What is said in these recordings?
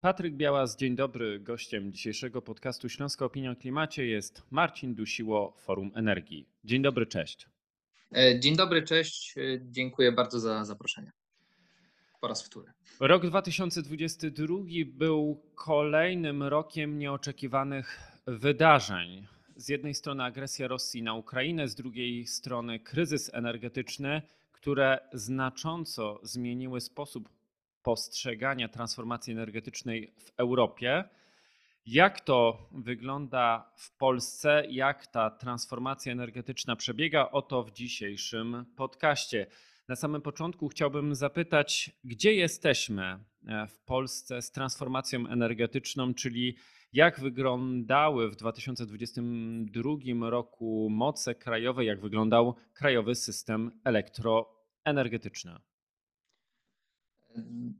Patryk Białas, dzień dobry. Gościem dzisiejszego podcastu Śląska Opinia o Klimacie jest Marcin Dusiło, Forum Energii. Dzień dobry, cześć. E, dzień dobry, cześć. E, dziękuję bardzo za zaproszenie. Po raz wtóry. Rok 2022 był kolejnym rokiem nieoczekiwanych wydarzeń. Z jednej strony agresja Rosji na Ukrainę, z drugiej strony kryzys energetyczny, które znacząco zmieniły sposób postrzegania transformacji energetycznej w Europie. Jak to wygląda w Polsce? Jak ta transformacja energetyczna przebiega? O to w dzisiejszym podcaście. Na samym początku chciałbym zapytać, gdzie jesteśmy e, w Polsce z transformacją energetyczną, czyli jak wyglądały w 2022 roku moce krajowe, jak wyglądał krajowy system elektroenergetyczny?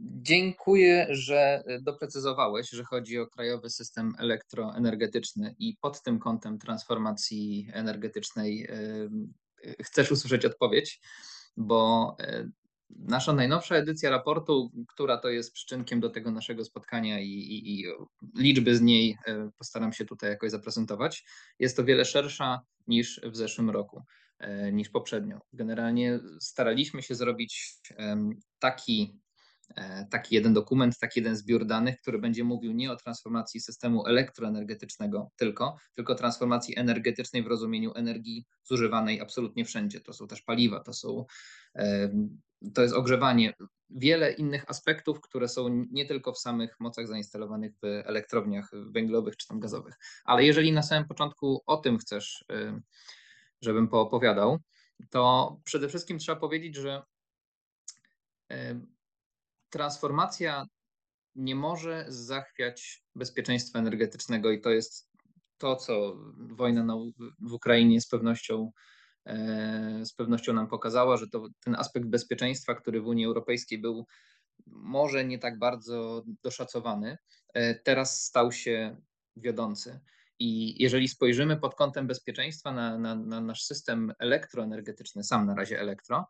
Dziękuję, że doprecyzowałeś, że chodzi o krajowy system elektroenergetyczny i pod tym kątem transformacji energetycznej chcesz usłyszeć odpowiedź, bo e, nasza najnowsza edycja raportu, która to jest przyczynkiem do tego naszego spotkania i, i, i liczby z niej e, postaram się tutaj jakoś zaprezentować, jest o wiele szersza niż w zeszłym roku niż poprzednio. Generalnie staraliśmy się zrobić taki taki jeden dokument, taki jeden zbiór danych, który będzie mówił nie o transformacji systemu elektroenergetycznego tylko, tylko transformacji energetycznej w rozumieniu energii zużywanej absolutnie wszędzie. To są też paliwa, to są to jest ogrzewanie, wiele innych aspektów, które są nie tylko w samych mocach zainstalowanych w elektrowniach węglowych czy tam gazowych. Ale jeżeli na samym początku o tym chcesz, żebym poopowiadał, to przede wszystkim trzeba powiedzieć, że transformacja nie może zachwiać bezpieczeństwa energetycznego i to jest to, co wojna w Ukrainie z pewnością, e, z pewnością nam pokazała, że to ten aspekt bezpieczeństwa, który w Unii Europejskiej był może nie tak bardzo doszacowany, e, teraz stał się wiodący. I jeżeli spojrzymy pod kątem bezpieczeństwa na, na, na nasz system elektroenergetyczny, sam na razie elektro,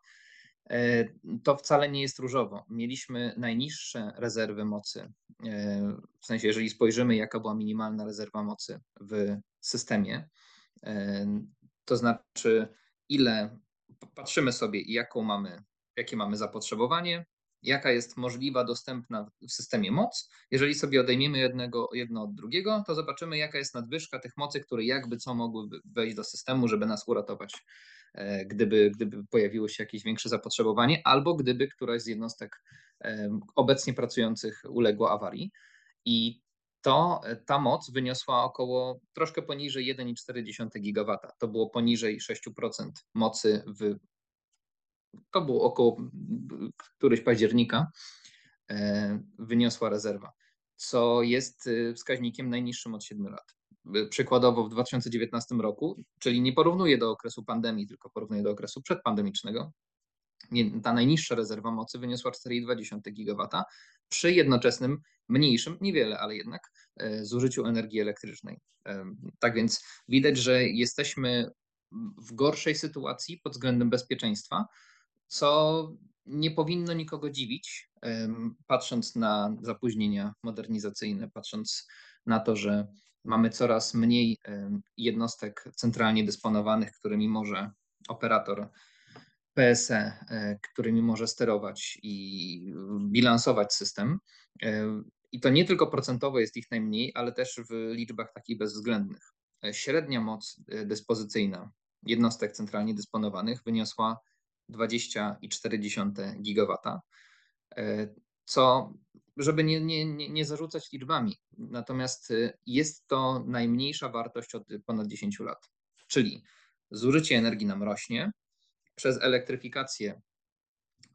to wcale nie jest różowo. Mieliśmy najniższe rezerwy mocy, e, w sensie, jeżeli spojrzymy, jaka była minimalna rezerwa mocy w systemie, e, to znaczy, ile patrzymy sobie, jaką mamy, jakie mamy zapotrzebowanie, jaka jest możliwa, dostępna w systemie moc. Jeżeli sobie odejmiemy jednego, jedno od drugiego, to zobaczymy, jaka jest nadwyżka tych mocy, które jakby co mogłyby wejść do systemu, żeby nas uratować E, gdyby, gdyby pojawiło się jakieś większe zapotrzebowanie, albo gdyby któraś z jednostek obecnie pracujących uległa awarii. I to ta moc wyniosła około troszkę poniżej 1,4 GW. To było poniżej 6% mocy w. To było około któryś października e, wyniosła rezerwa, co jest e, wskaźnikiem najniższym od 7 lat przykładowo w 2019 roku, czyli nie porównuję do okresu pandemii, tylko porównuję do okresu przedpandemicznego, ta najniższa rezerwa mocy wyniosła 4,2 GW przy jednoczesnym mniejszym, niewiele, ale jednak e, zużyciu energii elektrycznej. E, tak więc widać, że jesteśmy w gorszej sytuacji pod względem bezpieczeństwa, co nie powinno nikogo dziwić, patrząc na zapóźnienia modernizacyjne, patrząc na to, że mamy coraz mniej jednostek centralnie dysponowanych, którymi może operator PSE, e, którymi może sterować i bilansować system. E, I to nie tylko procentowo jest ich najmniej, ale też w liczbach takich bezwzględnych. E, średnia moc dyspozycyjna jednostek centralnie dysponowanych wyniosła 20,4 GW, co żeby nie, nie, nie, zarzucać liczbami. Natomiast y, jest to najmniejsza wartość od ponad 10 lat. Czyli zużycie energii nam rośnie przez elektryfikację,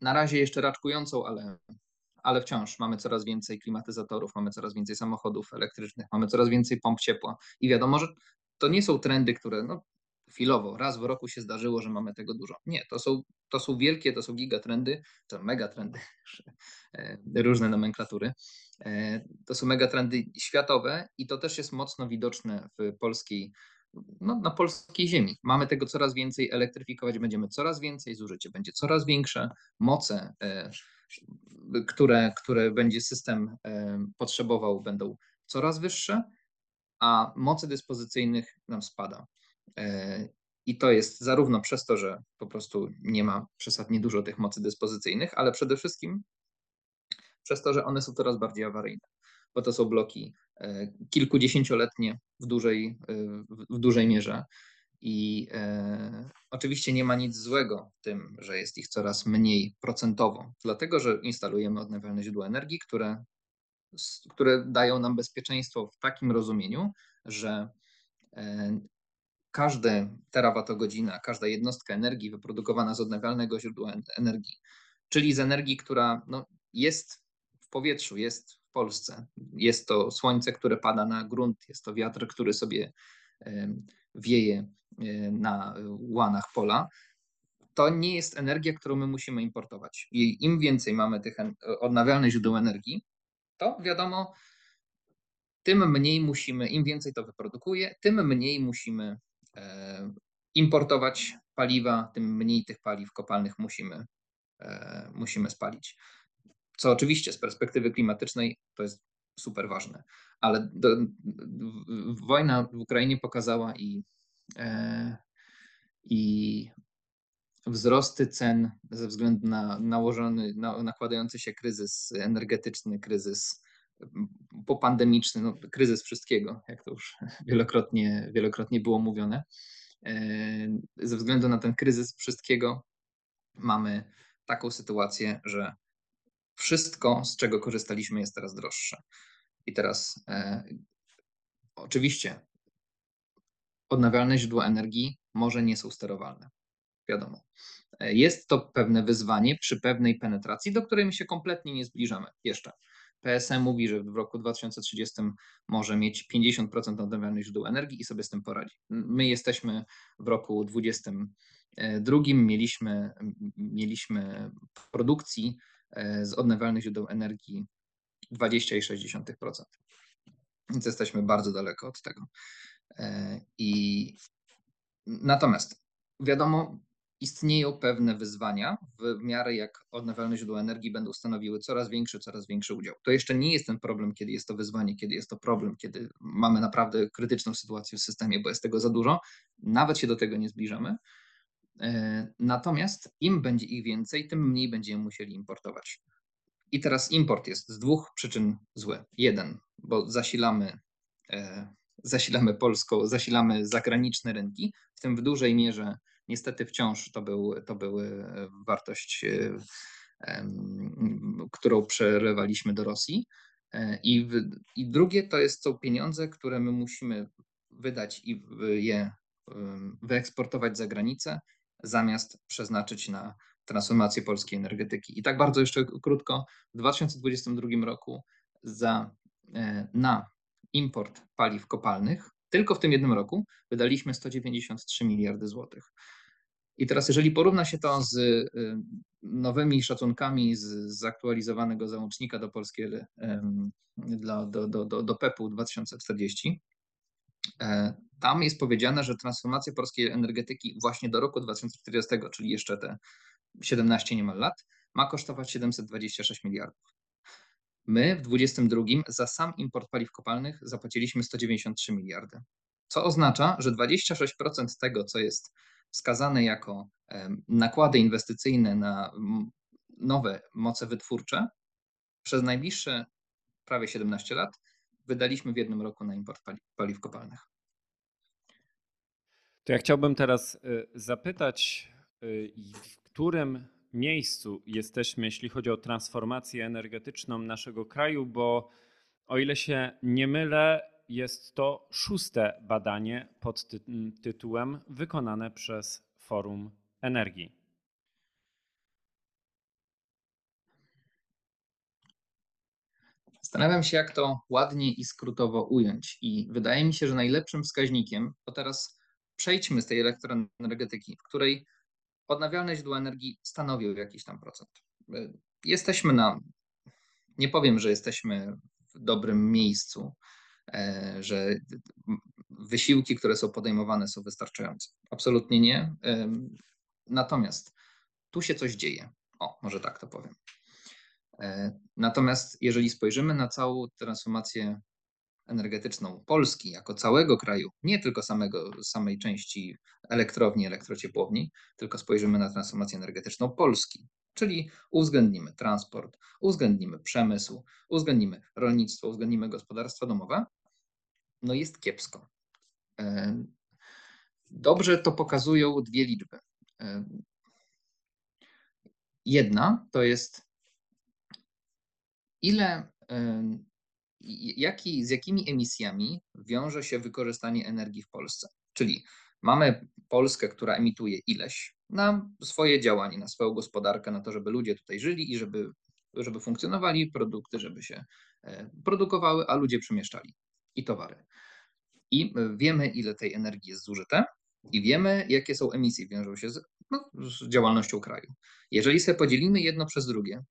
na razie jeszcze raczkującą, ale, ale wciąż mamy coraz więcej klimatyzatorów, mamy coraz więcej samochodów elektrycznych, mamy coraz więcej pomp ciepła. I wiadomo, że to nie są trendy, które no, chwilowo, raz w roku się zdarzyło, że mamy tego dużo. Nie, to są, to są wielkie, to są gigatrendy, to megatrendy, e, różne nomenklatury. E, to są megatrendy światowe i to też jest mocno widoczne w polskiej, no, na polskiej ziemi. Mamy tego coraz więcej, elektryfikować będziemy coraz więcej, zużycie będzie coraz większe, moce e, które, które będzie system potrzebował, będą coraz wyższe, a mocy dyspozycyjnych nam spada. I to jest zarówno przez to, że po prostu nie ma przesadnie dużo tych mocy dyspozycyjnych, ale przede wszystkim przez to, że one są coraz bardziej awaryjne, bo to są bloki e, kilkudziesięcioletnie w dużej, e, w dużej mierze. I e, oczywiście nie ma nic złego w tym, że jest ich coraz mniej procentowo, dlatego że instalujemy odnawialne źródła energii, które, które dają nam bezpieczeństwo w takim rozumieniu, że e, każde terawatogodzina, każda jednostka energii wyprodukowana z odnawialnego źródła energii, czyli z energii, która no, jest w powietrzu, jest w Polsce, jest to słońce, które pada na grunt, jest to wiatr, który sobie wieje e, na łanach pola, to nie jest energia, którą my musimy importować. I im więcej mamy tych odnawialnych źródeł energii, to wiadomo, tym mniej musimy, im więcej to wyprodukuje, tym mniej musimy importować paliwa, tym mniej tych paliw kopalnych musimy, e, musimy spalić. Co oczywiście z perspektywy klimatycznej to jest super ważne, ale do, wojna w Ukrainie pokazała i, e, i wzrosty cen ze względu na nałożony, na, nakładający się kryzys energetyczny, kryzys popandemiczny, no, kryzys wszystkiego, jak to już wielokrotnie, wielokrotnie było mówione. E, ze względu na ten kryzys wszystkiego mamy taką sytuację, że wszystko, z czego korzystaliśmy, jest teraz droższe. I teraz e, oczywiście odnawialne źródła energii może nie są sterowalne. Wiadomo. E, jest to pewne wyzwanie przy pewnej penetracji, do której my się kompletnie nie zbliżamy jeszcze. PSM mówi, że w roku 2030 może mieć 50% odnawialnych źródeł energii i sobie z tym poradzi. My jesteśmy w roku 2022, mieliśmy, mieliśmy produkcji e, z odnawialnych źródeł energii 20,6%. Więc jesteśmy bardzo daleko od tego. E, I natomiast wiadomo, istnieją pewne wyzwania w miarę jak odnawialne źródła energii będą stanowiły coraz większy, coraz większy udział. To jeszcze nie jest ten problem, kiedy jest to wyzwanie, kiedy jest to problem, kiedy mamy naprawdę krytyczną sytuację w systemie, bo jest tego za dużo. Nawet się do tego nie zbliżamy. E, natomiast im będzie ich więcej, tym mniej będziemy musieli importować. I teraz import jest z dwóch przyczyn zły. Jeden, bo zasilamy, e, zasilamy Polską, zasilamy zagraniczne rynki, w tym w dużej mierze niestety wciąż to, był, to były wartość, e, którą przerywaliśmy do Rosji. E, I, w, I drugie to jest, są pieniądze, które my musimy wydać i je wyeksportować za granicę, zamiast przeznaczyć na transformację polskiej energetyki. I tak bardzo jeszcze krótko, w 2022 roku za, e, na import paliw kopalnych, tylko w tym jednym roku wydaliśmy 193 miliardy złotych. I teraz, jeżeli porówna się to z y, nowymi szacunkami z zaktualizowanego załącznika do polskiego dla, do, do, do, do PEP-u 2040, e, tam jest powiedziane, że transformacja polskiej energetyki właśnie do roku 2040, czyli jeszcze te 17 niemal lat, ma kosztować 726 miliardów. My w 2022 za sam import paliw kopalnych zapłaciliśmy 193 miliardy, co oznacza, że 26% tego, co jest wskazane jako nakłady inwestycyjne na nowe moce wytwórcze, przez najbliższe prawie 17 lat wydaliśmy w jednym roku na import paliw kopalnych. To ja chciałbym teraz y, zapytać, y, w którym miejscu jesteśmy, jeśli chodzi o transformację energetyczną naszego kraju, bo o ile się nie mylę, jest to szóste badanie pod tytułem wykonane przez Forum Energii. Zastanawiam się, jak to ładnie i skrótowo ująć. I wydaje mi się, że najlepszym wskaźnikiem, bo teraz przejdźmy z tej elektroenergetyki, w której odnawialne źródła energii stanowią jakiś tam procent. Jesteśmy na, nie powiem, że jesteśmy w dobrym miejscu, e, że wysiłki, które są podejmowane, są wystarczające. Absolutnie nie. Natomiast tu się coś dzieje. O, może tak to powiem. E, natomiast jeżeli spojrzymy na całą transformację energetyczną Polski jako całego kraju, nie tylko samego, samej części elektrowni, elektrociepłowni, tylko spojrzymy na transformację energetyczną Polski, czyli uwzględnimy transport, uwzględnimy przemysł, uwzględnimy rolnictwo, uwzględnimy gospodarstwa domowe, no jest kiepsko. Dobrze to pokazują dwie liczby. Jedna to jest ile, jaki, z jakimi emisjami wiąże się wykorzystanie energii w Polsce. Czyli mamy Polskę, która emituje ileś na swoje działanie, na swoją gospodarkę, na to, żeby ludzie tutaj żyli i żeby, żeby funkcjonowali, produkty, żeby się e, produkowały, a ludzie przemieszczali i towary. I wiemy, ile tej energii jest zużyte, i wiemy, jakie są emisje, wiążą się z, no, z działalnością kraju. Jeżeli sobie podzielimy jedno przez drugie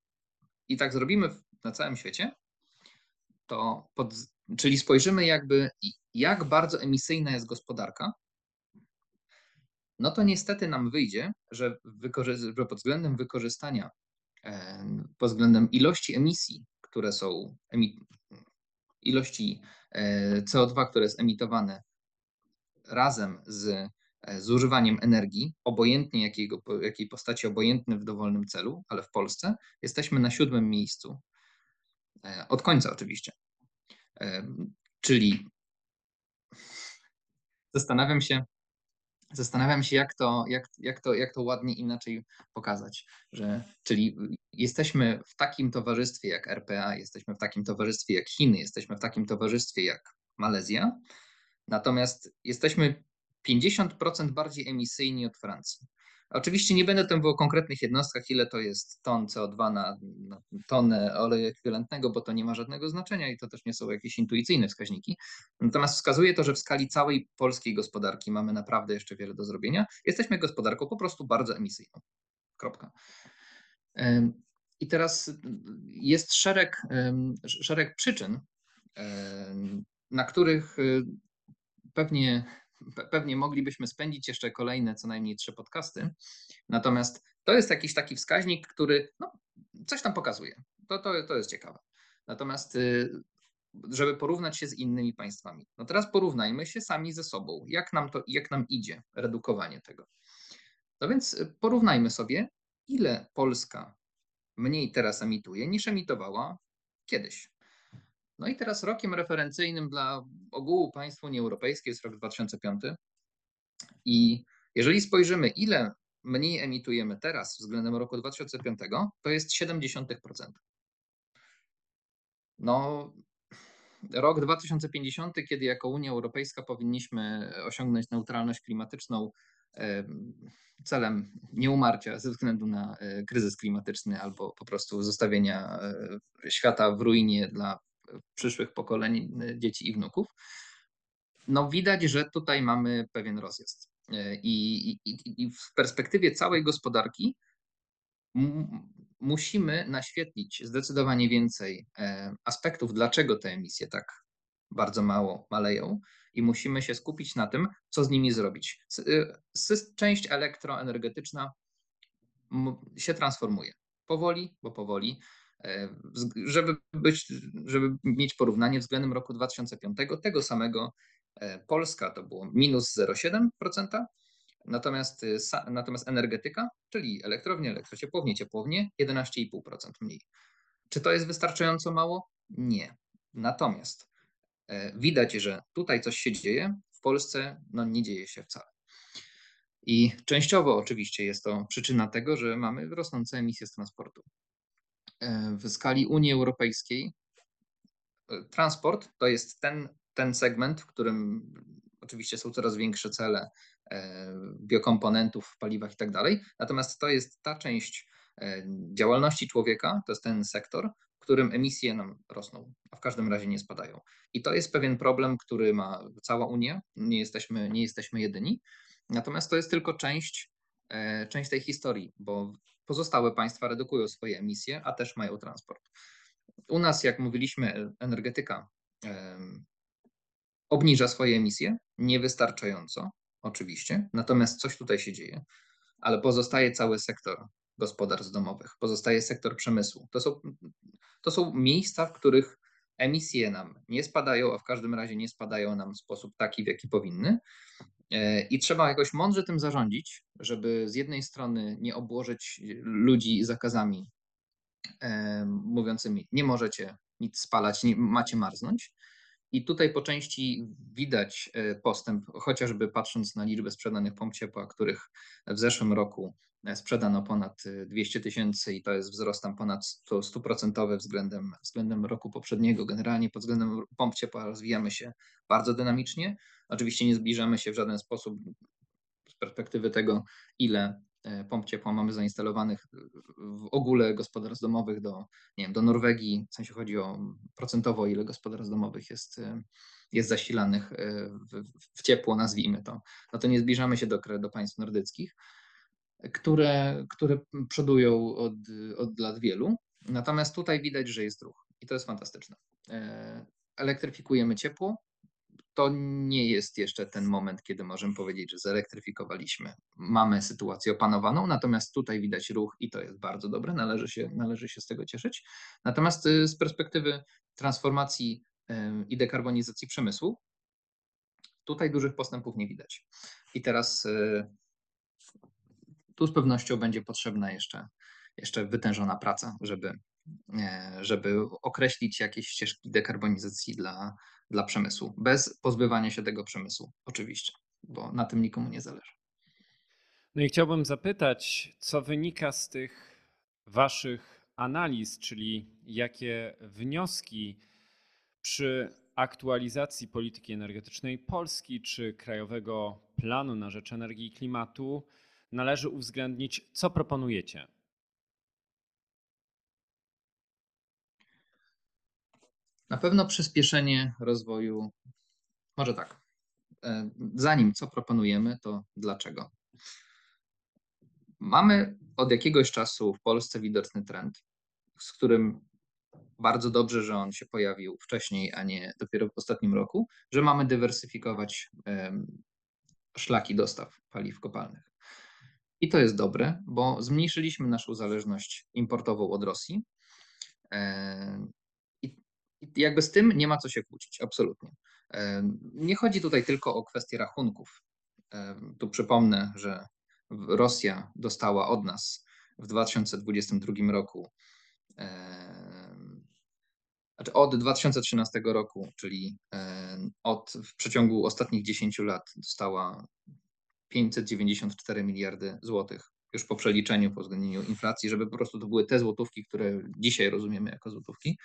i tak zrobimy na całym świecie, to pod, czyli spojrzymy jakby, jak bardzo emisyjna jest gospodarka, no to niestety nam wyjdzie, że, że pod względem wykorzystania, pod względem ilości emisji, które są, ilości e, CO2, które jest emitowane razem z e, zużywaniem energii, obojętnie jakiego, jakiej postaci, obojętny w dowolnym celu, ale w Polsce jesteśmy na siódmym miejscu E, od końca oczywiście. E, czyli zastanawiam się, zastanawiam się, jak to, jak, jak, to, jak to ładnie inaczej pokazać. Że, czyli jesteśmy w takim towarzystwie jak RPA, jesteśmy w takim towarzystwie jak Chiny, jesteśmy w takim towarzystwie jak Malezja, natomiast jesteśmy 50% bardziej emisyjni od Francji. Oczywiście nie będę tam mówił o konkretnych jednostkach, ile to jest ton CO2 na, na tonę oleju ekwiwalentnego, bo to nie ma żadnego znaczenia i to też nie są jakieś intuicyjne wskaźniki. Natomiast wskazuje to, że w skali całej polskiej gospodarki mamy naprawdę jeszcze wiele do zrobienia. Jesteśmy gospodarką po prostu bardzo emisyjną. Kropka. I teraz jest szereg, szereg przyczyn, na których y, pewnie pewnie moglibyśmy spędzić jeszcze kolejne co najmniej trzy podcasty. Natomiast to jest jakiś taki wskaźnik, który no, coś tam pokazuje. To, to, to jest ciekawe. Natomiast y, żeby porównać się z innymi państwami. No teraz porównajmy się sami ze sobą. Jak nam to, jak nam idzie redukowanie tego? No więc y, porównajmy sobie, ile Polska mniej teraz emituje niż emitowała kiedyś. No i teraz rokiem referencyjnym dla ogółu państw Unii Europejskiej jest rok 2005. I jeżeli spojrzymy, ile mniej emitujemy teraz względem roku 2005, to jest 0,7%. No, rok 2050, kiedy jako Unia Europejska powinniśmy osiągnąć neutralność klimatyczną celem nieumarcia ze względu na e, kryzys klimatyczny albo po prostu zostawienia e, świata w ruinie dla przyszłych pokoleń y, dzieci i wnuków, no widać, że tutaj mamy pewien rozjazd. Y, I, i, i w perspektywie całej gospodarki musimy naświetlić zdecydowanie więcej e, aspektów, dlaczego te emisje tak bardzo mało maleją, i musimy się skupić na tym, co z nimi zrobić. Y, część elektroenergetyczna się transformuje. Powoli, bo powoli. E, żeby, być, żeby mieć porównanie względem roku 2005, tego samego e, Polska to było minus 0,7%, natomiast, y, natomiast energetyka, czyli elektrownie, elektrociepłownie, ciepłownie 11,5% mniej. Czy to jest wystarczająco mało? Nie. Natomiast e, widać, że tutaj coś się dzieje, w Polsce no, nie dzieje się wcale. I częściowo oczywiście jest to przyczyna tego, że mamy rosnące emisje z transportu. E, w skali Unii Europejskiej e, transport to jest ten, ten segment, w którym oczywiście są coraz większe cele e, biokomponentów w paliwach i tak dalej. Natomiast to jest ta część działalności człowieka, to jest ten sektor, w którym emisje nam rosną, a w każdym razie nie spadają. I to jest pewien problem, który ma cała Unia. Nie jesteśmy, nie jesteśmy jedyni. Natomiast to jest tylko część, część tej historii, bo Pozostałe państwa redukują swoje emisje, a też mają transport. U nas, jak mówiliśmy, energetyka obniża swoje emisje, niewystarczająco, oczywiście, natomiast coś tutaj się dzieje, ale pozostaje cały sektor gospodarstw domowych, pozostaje sektor przemysłu. To są, to są miejsca, w których emisje nam nie spadają, a w każdym razie nie spadają nam w sposób taki, w jaki powinny. E, I trzeba jakoś mądrze tym zarządzić, żeby z jednej strony nie obłożyć ludzi zakazami e, mówiącymi, nie możecie nic spalać, nie, macie marznąć. I tutaj po części widać e, postęp, chociażby patrząc na liczbę sprzedanych pomp ciepła, których w zeszłym roku sprzedano ponad 200 tysięcy i to jest wzrost tam ponad 100% względem, względem roku poprzedniego. Generalnie pod względem pomp ciepła rozwijamy się bardzo dynamicznie. Oczywiście nie zbliżamy się w żaden sposób z perspektywy tego, ile e, pomp ciepła mamy zainstalowanych w ogóle gospodarstw domowych do, nie wiem, do Norwegii, w sensie chodzi o procentowo, ile gospodarstw domowych jest, e, jest zasilanych e, w, w ciepło, nazwijmy to. No to nie zbliżamy się do, do państw nordyckich, które, które przodują od, od lat wielu. Natomiast tutaj widać, że jest ruch i to jest fantastyczne. Elektryfikujemy ciepło, to nie jest jeszcze ten moment, kiedy możemy powiedzieć, że zelektryfikowaliśmy. Mamy sytuację opanowaną, natomiast tutaj widać ruch i to jest bardzo dobre, należy się, należy się z tego cieszyć. Natomiast y, z perspektywy transformacji i dekarbonizacji przemysłu, tutaj dużych postępów nie widać. I teraz y, tu z pewnością będzie potrzebna jeszcze, jeszcze wytężona praca, żeby, żeby określić jakieś ścieżki dekarbonizacji dla, dla przemysłu, bez pozbywania się tego przemysłu, oczywiście, bo na tym nikomu nie zależy. No i chciałbym zapytać, co wynika z tych Waszych analiz, czyli jakie wnioski przy aktualizacji polityki energetycznej Polski czy Krajowego Planu na rzecz Energii i Klimatu należy uwzględnić, co proponujecie? Na pewno przyspieszenie rozwoju, może tak. E, zanim co proponujemy, to dlaczego? Mamy od jakiegoś czasu w Polsce widoczny trend, z którym bardzo dobrze, że on się pojawił wcześniej, a nie dopiero w ostatnim roku, że mamy dywersyfikować szlaki dostaw paliw kopalnych. I to jest dobre, bo zmniejszyliśmy naszą zależność importową od Rosji. E, jakby z tym nie ma co się kłócić, absolutnie. E, nie chodzi tutaj tylko o kwestię rachunków. E, tu przypomnę, że Rosja dostała od nas w 2022 roku, znaczy od 2013 roku, czyli od, w przeciągu ostatnich 10 lat dostała 594 miliardy złotych już po przeliczeniu, po uwzględnieniu inflacji, żeby po prostu to były te złotówki, które dzisiaj rozumiemy jako złotówki.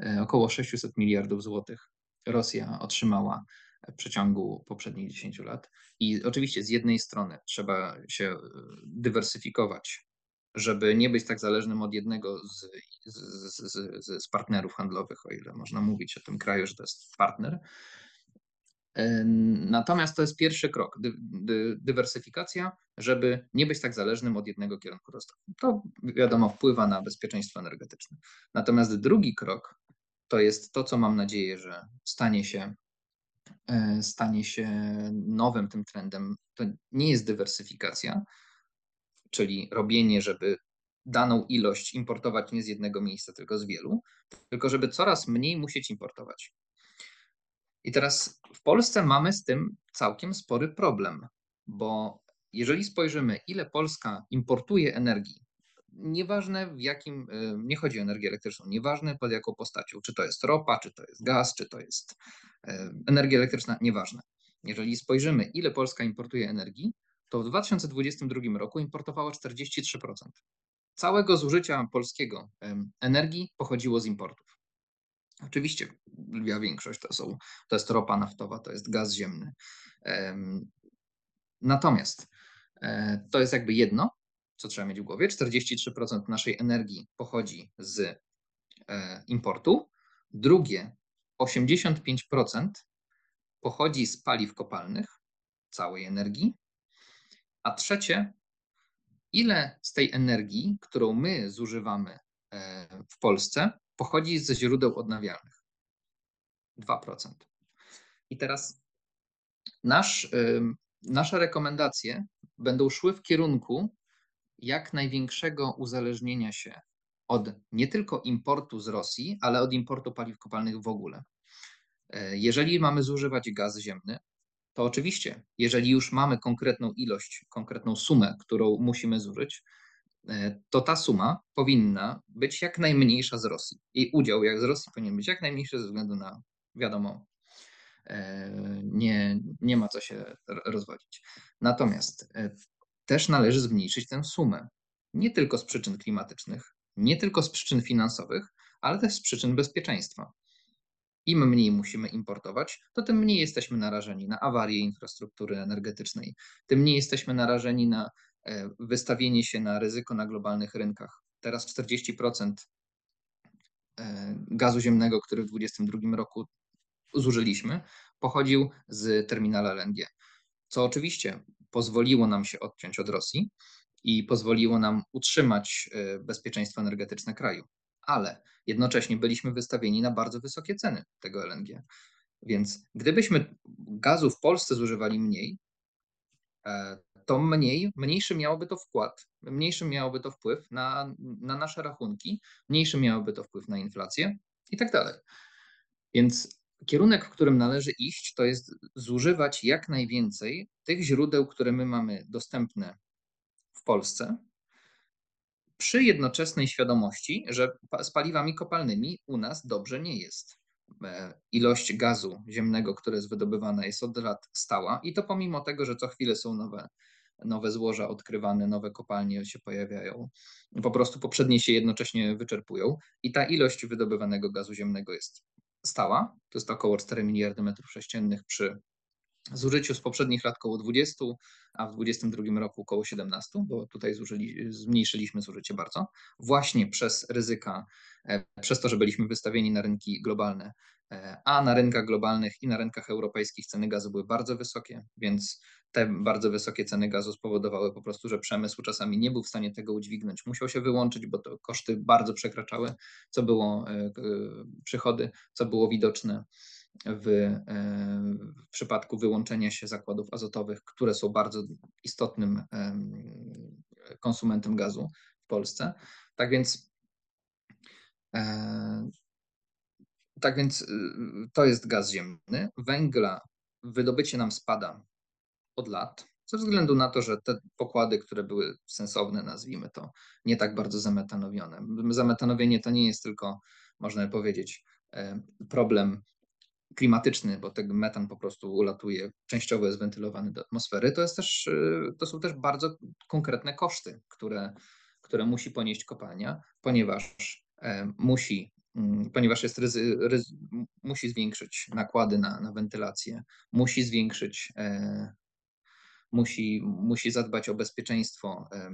E, około 600 miliardów złotych Rosja otrzymała w przeciągu poprzednich 10 lat. I oczywiście z jednej strony trzeba się e, dywersyfikować, żeby nie być tak zależnym od jednego z, z, z, z partnerów handlowych, o ile można mówić o tym kraju, że to jest partner, Natomiast to jest pierwszy krok, dy, dy, dywersyfikacja, żeby nie być tak zależnym od jednego kierunku dostaw. To wiadomo wpływa na bezpieczeństwo energetyczne. Natomiast drugi krok to jest to, co mam nadzieję, że stanie się, e, stanie się nowym tym trendem. To nie jest dywersyfikacja, czyli robienie, żeby daną ilość importować nie z jednego miejsca, tylko z wielu, tylko żeby coraz mniej musieć importować. I teraz w Polsce mamy z tym całkiem spory problem, bo jeżeli spojrzymy, ile Polska importuje energii, nieważne w jakim, y, nie chodzi o energię elektryczną, nieważne pod jaką postacią, czy to jest ropa, czy to jest gaz, czy to jest y, energia elektryczna, nieważne. Jeżeli spojrzymy, ile Polska importuje energii, to w 2022 roku importowała 43%. Całego zużycia polskiego energii pochodziło z importów. Oczywiście lwia większość to, są, to jest ropa naftowa, to jest gaz ziemny. Natomiast e, to jest jakby jedno, co trzeba mieć w głowie. 43% naszej energii pochodzi z e, importu. Drugie, 85% pochodzi z paliw kopalnych, całej energii. A trzecie, ile z tej energii, którą my zużywamy e, w Polsce, pochodzi ze źródeł odnawialnych. 2%. I teraz nasz, nasze rekomendacje będą szły w kierunku jak największego uzależnienia się od nie tylko importu z Rosji, ale od importu paliw kopalnych w ogóle. E, jeżeli mamy zużywać gaz ziemny, to oczywiście, jeżeli już mamy konkretną ilość, konkretną sumę, którą musimy zużyć, e, to ta suma powinna być jak najmniejsza z Rosji. Jej udział jak z Rosji powinien być jak najmniejszy ze względu na, wiadomo, e, nie, nie ma co się rozwodzić. Natomiast też należy zmniejszyć tę sumę. Nie tylko z przyczyn klimatycznych, nie tylko z przyczyn finansowych, ale też z przyczyn bezpieczeństwa. Im mniej musimy importować, to tym mniej jesteśmy narażeni na awarie infrastruktury energetycznej, tym mniej jesteśmy narażeni na e, wystawienie się na ryzyko na globalnych rynkach. Teraz 40% e, gazu ziemnego, który w 2022 roku zużyliśmy, pochodził z terminala LNG, co oczywiście pozwoliło nam się odciąć od Rosji i pozwoliło nam utrzymać e, bezpieczeństwo energetyczne kraju. Ale jednocześnie byliśmy wystawieni na bardzo wysokie ceny tego LNG. Więc gdybyśmy gazu w Polsce zużywali mniej, e, to mniej, mniejszy miałoby to wkład, mniejszy miałoby to wpływ na, na nasze rachunki, mniejszy miałoby to wpływ na inflację i tak dalej. Więc kierunek, w którym należy iść, to jest zużywać jak najwięcej tych źródeł, które my mamy dostępne w Polsce, przy jednoczesnej świadomości, że z paliwami kopalnymi u nas dobrze nie jest. E, ilość gazu ziemnego, które jest wydobywane, jest od lat stała i to pomimo tego, że co chwilę są nowe, nowe złoża odkrywane, nowe kopalnie się pojawiają. Po prostu poprzednie się jednocześnie wyczerpują i ta ilość wydobywanego gazu ziemnego jest stała. To jest około 4 miliardy metrów sześciennych przy zużyciu z poprzednich lat około 20, a w 2022 roku około 17, bo tutaj zużyli, zmniejszyliśmy zużycie bardzo, właśnie przez ryzyka, e, przez to, że byliśmy wystawieni na rynki globalne, e, a na rynkach globalnych i na rynkach europejskich ceny gazu były bardzo wysokie, więc te bardzo wysokie ceny gazu spowodowały po prostu, że przemysł czasami nie był w stanie tego udźwignąć, musiał się wyłączyć, bo to koszty bardzo przekraczały, co było e, przychody, co było widoczne w, e, w przypadku wyłączenia się zakładów azotowych, które są bardzo istotnym konsumentem gazu w Polsce. Tak więc, e, tak więc to jest gaz ziemny. Węgla wydobycie nam spada od lat, ze względu na to, że te pokłady, które były sensowne, nazwijmy to, nie tak bardzo zametanowione. Zametanowienie to nie jest tylko, można powiedzieć, e, problem klimatyczny, bo ten metan po prostu ulatuje, częściowo jest wentylowany do atmosfery, to, jest też, y, to są też bardzo konkretne koszty, które, które musi ponieść kopalnia, ponieważ e, musi, mm, ponieważ jest ryzy, ryzy, musi zwiększyć nakłady na, na wentylację, musi zwiększyć e, musi, musi zadbać o bezpieczeństwo e,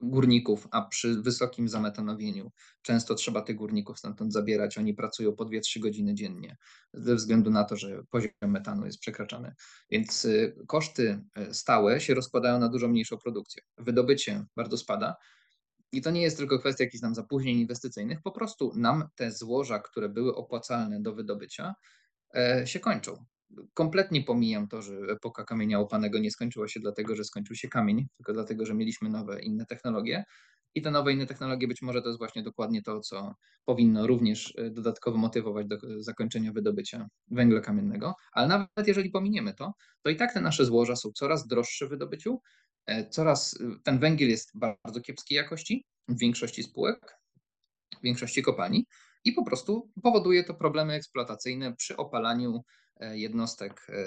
górników, a przy wysokim zametanowieniu często trzeba tych górników stamtąd zabierać. Oni pracują po 2-3 godziny dziennie ze względu na to, że poziom metanu jest przekraczany. Więc y, koszty y, stałe się rozkładają na dużo mniejszą produkcję. Wydobycie bardzo spada. I to nie jest tylko kwestia jakichś tam zapóźnień inwestycyjnych, po prostu nam te złoża, które były opłacalne do wydobycia, e, się kończą kompletnie pomijam to, że epoka kamienia łopanego nie skończyła się dlatego, że skończył się kamień, tylko dlatego, że mieliśmy nowe, inne technologie. I te nowe, inne technologie być może to jest właśnie dokładnie to, co powinno również e, dodatkowo motywować do zakończenia wydobycia węgla kamiennego. Ale nawet jeżeli pominiemy to, to i tak te nasze złoża są coraz droższe w wydobyciu. E, coraz e, ten węgiel jest bardzo kiepskiej jakości w większości spółek, w większości kopalni i po prostu powoduje to problemy eksploatacyjne przy opalaniu E, jednostek e,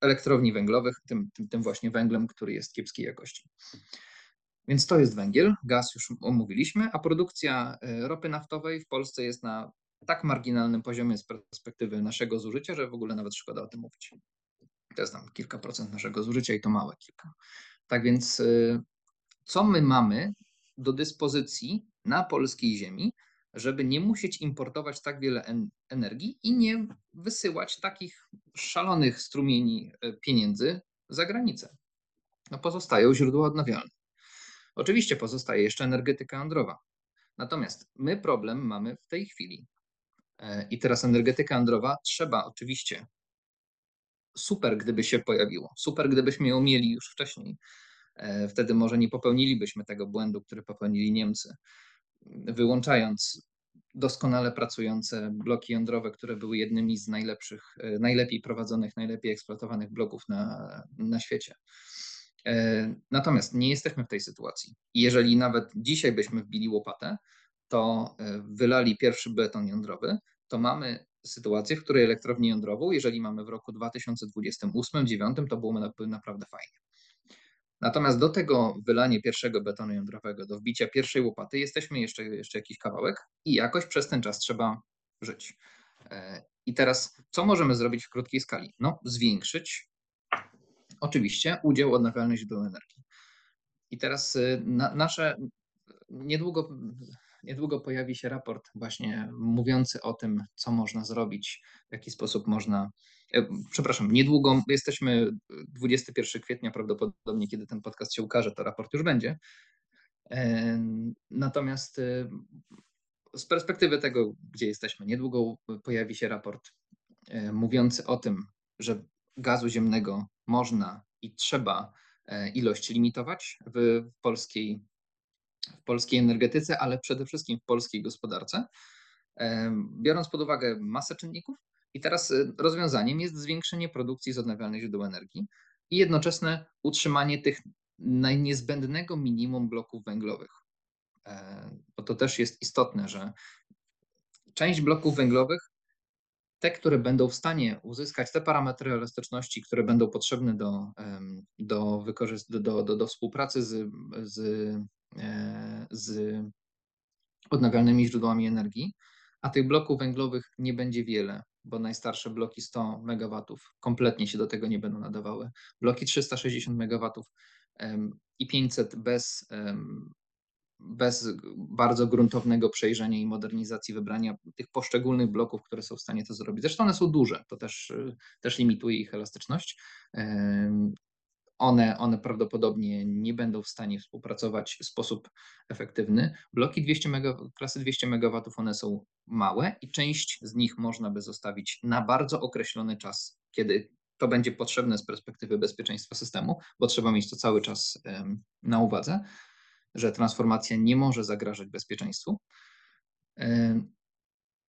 elektrowni węglowych, tym, tym, właśnie węglem, który jest kiepskiej jakości. Więc to jest węgiel, gaz już omówiliśmy, a produkcja e, ropy naftowej w Polsce jest na tak marginalnym poziomie z perspektywy naszego zużycia, że w ogóle nawet szkoda o tym mówić. To jest tam kilka procent naszego zużycia i to małe kilka. Tak więc, co my mamy do dyspozycji na polskiej ziemi, żeby nie musieć importować tak wiele en energii i nie wysyłać takich szalonych strumieni e, pieniędzy za granicę. No pozostają źródła odnawialne. Oczywiście pozostaje jeszcze energetyka jądrowa. Natomiast my problem mamy w tej chwili. E, I teraz energetyka jądrowa trzeba oczywiście super, gdyby się pojawiło, super, gdybyśmy ją mieli już wcześniej, E, wtedy może nie popełnilibyśmy tego błędu, który popełnili Niemcy, wyłączając doskonale pracujące bloki jądrowe, które były jednymi z najlepszych, e, najlepiej prowadzonych, najlepiej eksploatowanych bloków na, na świecie. E, natomiast nie jesteśmy w tej sytuacji. Jeżeli nawet dzisiaj byśmy wbili łopatę, to wylali pierwszy beton jądrowy, to mamy sytuację, w której elektrownię jądrową, jeżeli mamy w roku 2028-2029, to byłoby naprawdę fajnie. Natomiast do tego wylania pierwszego betonu jądrowego, do wbicia pierwszej łopaty, jesteśmy jeszcze, jeszcze jakiś kawałek i jakoś przez ten czas trzeba żyć. E, I teraz, co możemy zrobić w krótkiej skali? No, zwiększyć oczywiście udział odnawialnych źródeł energii. I teraz y, na, nasze niedługo niedługo pojawi się raport właśnie mówiący o tym, co można zrobić, w jaki sposób można. E, przepraszam, niedługo jesteśmy 21 kwietnia, prawdopodobnie, kiedy ten podcast się ukaże, to raport już będzie. E, natomiast e, z perspektywy tego, gdzie jesteśmy, niedługo pojawi się raport mówiący o tym, że gazu ziemnego można i trzeba ilość limitować w polskiej w polskiej energetyce, ale przede wszystkim w polskiej gospodarce, biorąc pod uwagę masę czynników. I teraz y, rozwiązaniem jest zwiększenie produkcji z odnawialnych źródeł energii i jednoczesne utrzymanie tych niezbędnego minimum bloków węglowych. Bo to też jest istotne, że część bloków węglowych, te, które będą w stanie uzyskać te parametry elastyczności, które będą potrzebne do, do, do, do, do współpracy z, z E, z odnawialnymi źródłami energii, a tych bloków węglowych nie będzie wiele, bo najstarsze bloki 100 MW kompletnie się do tego nie będą nadawały. Bloki 360 MW i 500 bez, bez bardzo gruntownego przejrzenia i modernizacji wybrania tych poszczególnych bloków, które są w stanie to zrobić. Zresztą one są duże, to też, też limituje ich elastyczność one, one prawdopodobnie nie będą w stanie współpracować w sposób efektywny. Bloki 200 MW, klasy 200 MW one są małe i część z nich można by zostawić na bardzo określony czas, kiedy to będzie potrzebne z perspektywy bezpieczeństwa systemu, bo trzeba mieć to cały czas na uwadze, że transformacja nie może zagrażać bezpieczeństwu.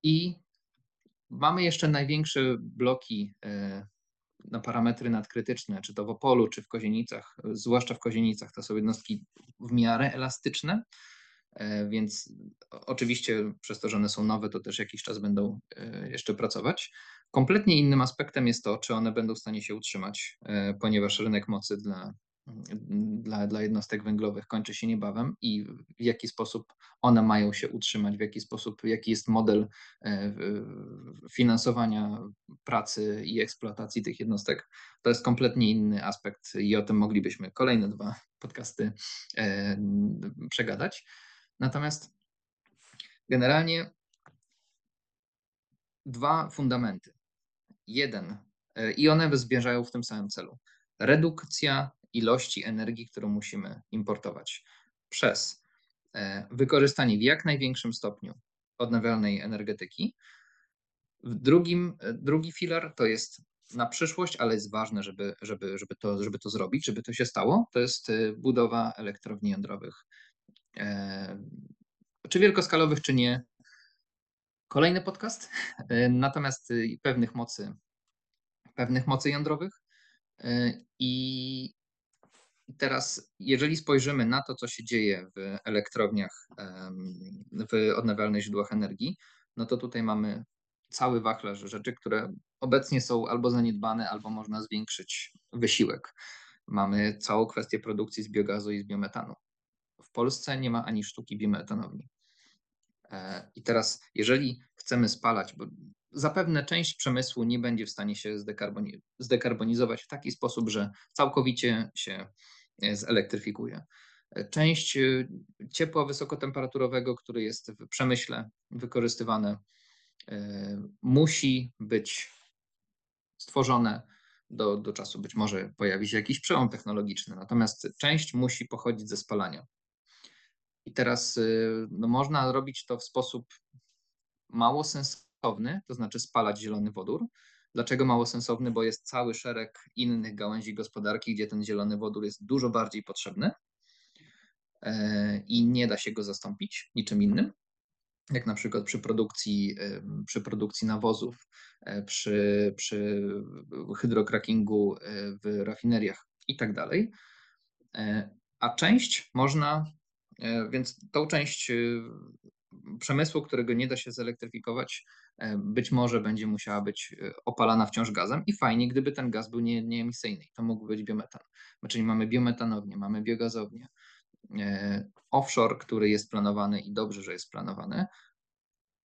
I mamy jeszcze największe bloki e, na parametry nadkrytyczne, czy to w Opolu, czy w Kozienicach, zwłaszcza w Kozienicach, to są jednostki w miarę elastyczne, e, więc oczywiście przez to, że one są nowe, to też jakiś czas będą e, jeszcze pracować. Kompletnie innym aspektem jest to, czy one będą w stanie się utrzymać, e, ponieważ rynek mocy dla dla, dla jednostek węglowych kończy się niebawem i w jaki sposób one mają się utrzymać, w jaki sposób, jaki jest model e, finansowania pracy i eksploatacji tych jednostek, to jest kompletnie inny aspekt i o tym moglibyśmy kolejne dwa podcasty e, przegadać. Natomiast generalnie dwa fundamenty. Jeden, e, i one zmierzają w tym samym celu. Redukcja ilości energii, którą musimy importować przez e, wykorzystanie w jak największym stopniu odnawialnej energetyki. Drugim, e, drugi filar to jest na przyszłość, ale jest ważne, żeby, żeby, żeby, to, żeby to zrobić, żeby to się stało, to jest e, budowa elektrowni jądrowych. Czy wielkoskalowych, czy nie. Kolejny podcast. Natomiast pewnych mocy, pewnych mocy jądrowych. I teraz, jeżeli spojrzymy na to, co się dzieje w elektrowniach, w odnawialnych źródłach energii, no to tutaj mamy cały wachlarz rzeczy, które obecnie są albo zaniedbane, albo można zwiększyć wysiłek. Mamy całą kwestię produkcji z biogazu i z biometanu. W Polsce nie ma ani sztuki biometanowni. E, I teraz, jeżeli chcemy spalać, bo zapewne część przemysłu nie będzie w stanie się zdekarbonizować w taki sposób, że całkowicie się zelektryfikuje. Część e, ciepła wysokotemperaturowego, który jest w przemyśle wykorzystywane, musi być stworzone do, do czasu. Być może pojawi się jakiś przełom technologiczny, natomiast część musi pochodzić ze spalania. I teraz no, można robić to w sposób mało sensowny, to znaczy spalać zielony wodór. Dlaczego mało sensowny? Bo jest cały szereg innych gałęzi gospodarki, gdzie ten zielony wodór jest dużo bardziej potrzebny e, i nie da się go zastąpić niczym innym jak na przykład przy produkcji, em, przy produkcji nawozów, e, przy, przy hydrokrakingu e, w rafineriach i tak dalej. E, A część można, e, więc tą część e, przemysłu, którego nie da się zelektryfikować, e, być może będzie musiała być e, opalana wciąż gazem i fajnie, gdyby ten gaz był nie, nieemisyjny. To mógł być biometan. Czyli mamy biometanownię, mamy biogazownię, e, offshore, który jest planowany i dobrze, że jest planowany,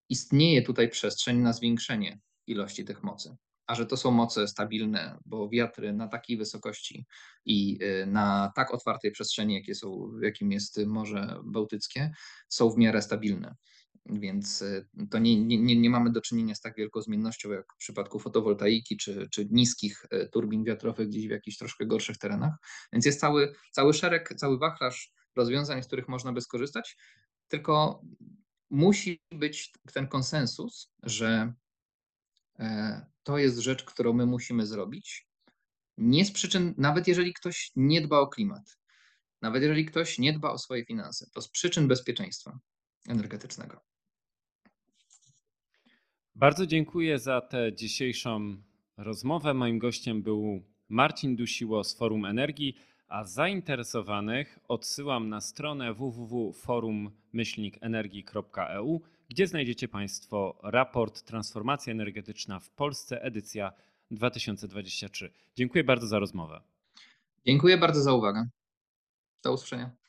istnieje tutaj przestrzeń na zwiększenie ilości tych mocy. A że to są moce stabilne, bo wiatry na takiej wysokości i na tak otwartej przestrzeni, jakie są, jakim jest Morze Bałtyckie, są w miarę stabilne. Więc y, to nie, nie, nie mamy do czynienia z tak wielką zmiennością jak w przypadku fotowoltaiki czy, czy niskich y, turbin wiatrowych gdzieś w jakichś troszkę gorszych terenach. Więc jest cały, cały szereg, cały wachlarz rozwiązań, z których można by skorzystać, tylko musi być ten konsensus, że e, to jest rzecz, którą my musimy zrobić. Nie z przyczyn, nawet jeżeli ktoś nie dba o klimat, nawet jeżeli ktoś nie dba o swoje finanse, to z przyczyn bezpieczeństwa energetycznego. Bardzo dziękuję za tę dzisiejszą rozmowę. Moim gościem był Marcin Dusiło z Forum Energii, a zainteresowanych odsyłam na stronę www.forum-energii.eu, gdzie znajdziecie Państwo raport Transformacja energetyczna w Polsce, edycja 2023. Dziękuję bardzo za rozmowę. Dziękuję bardzo za uwagę. Do usłyszenia.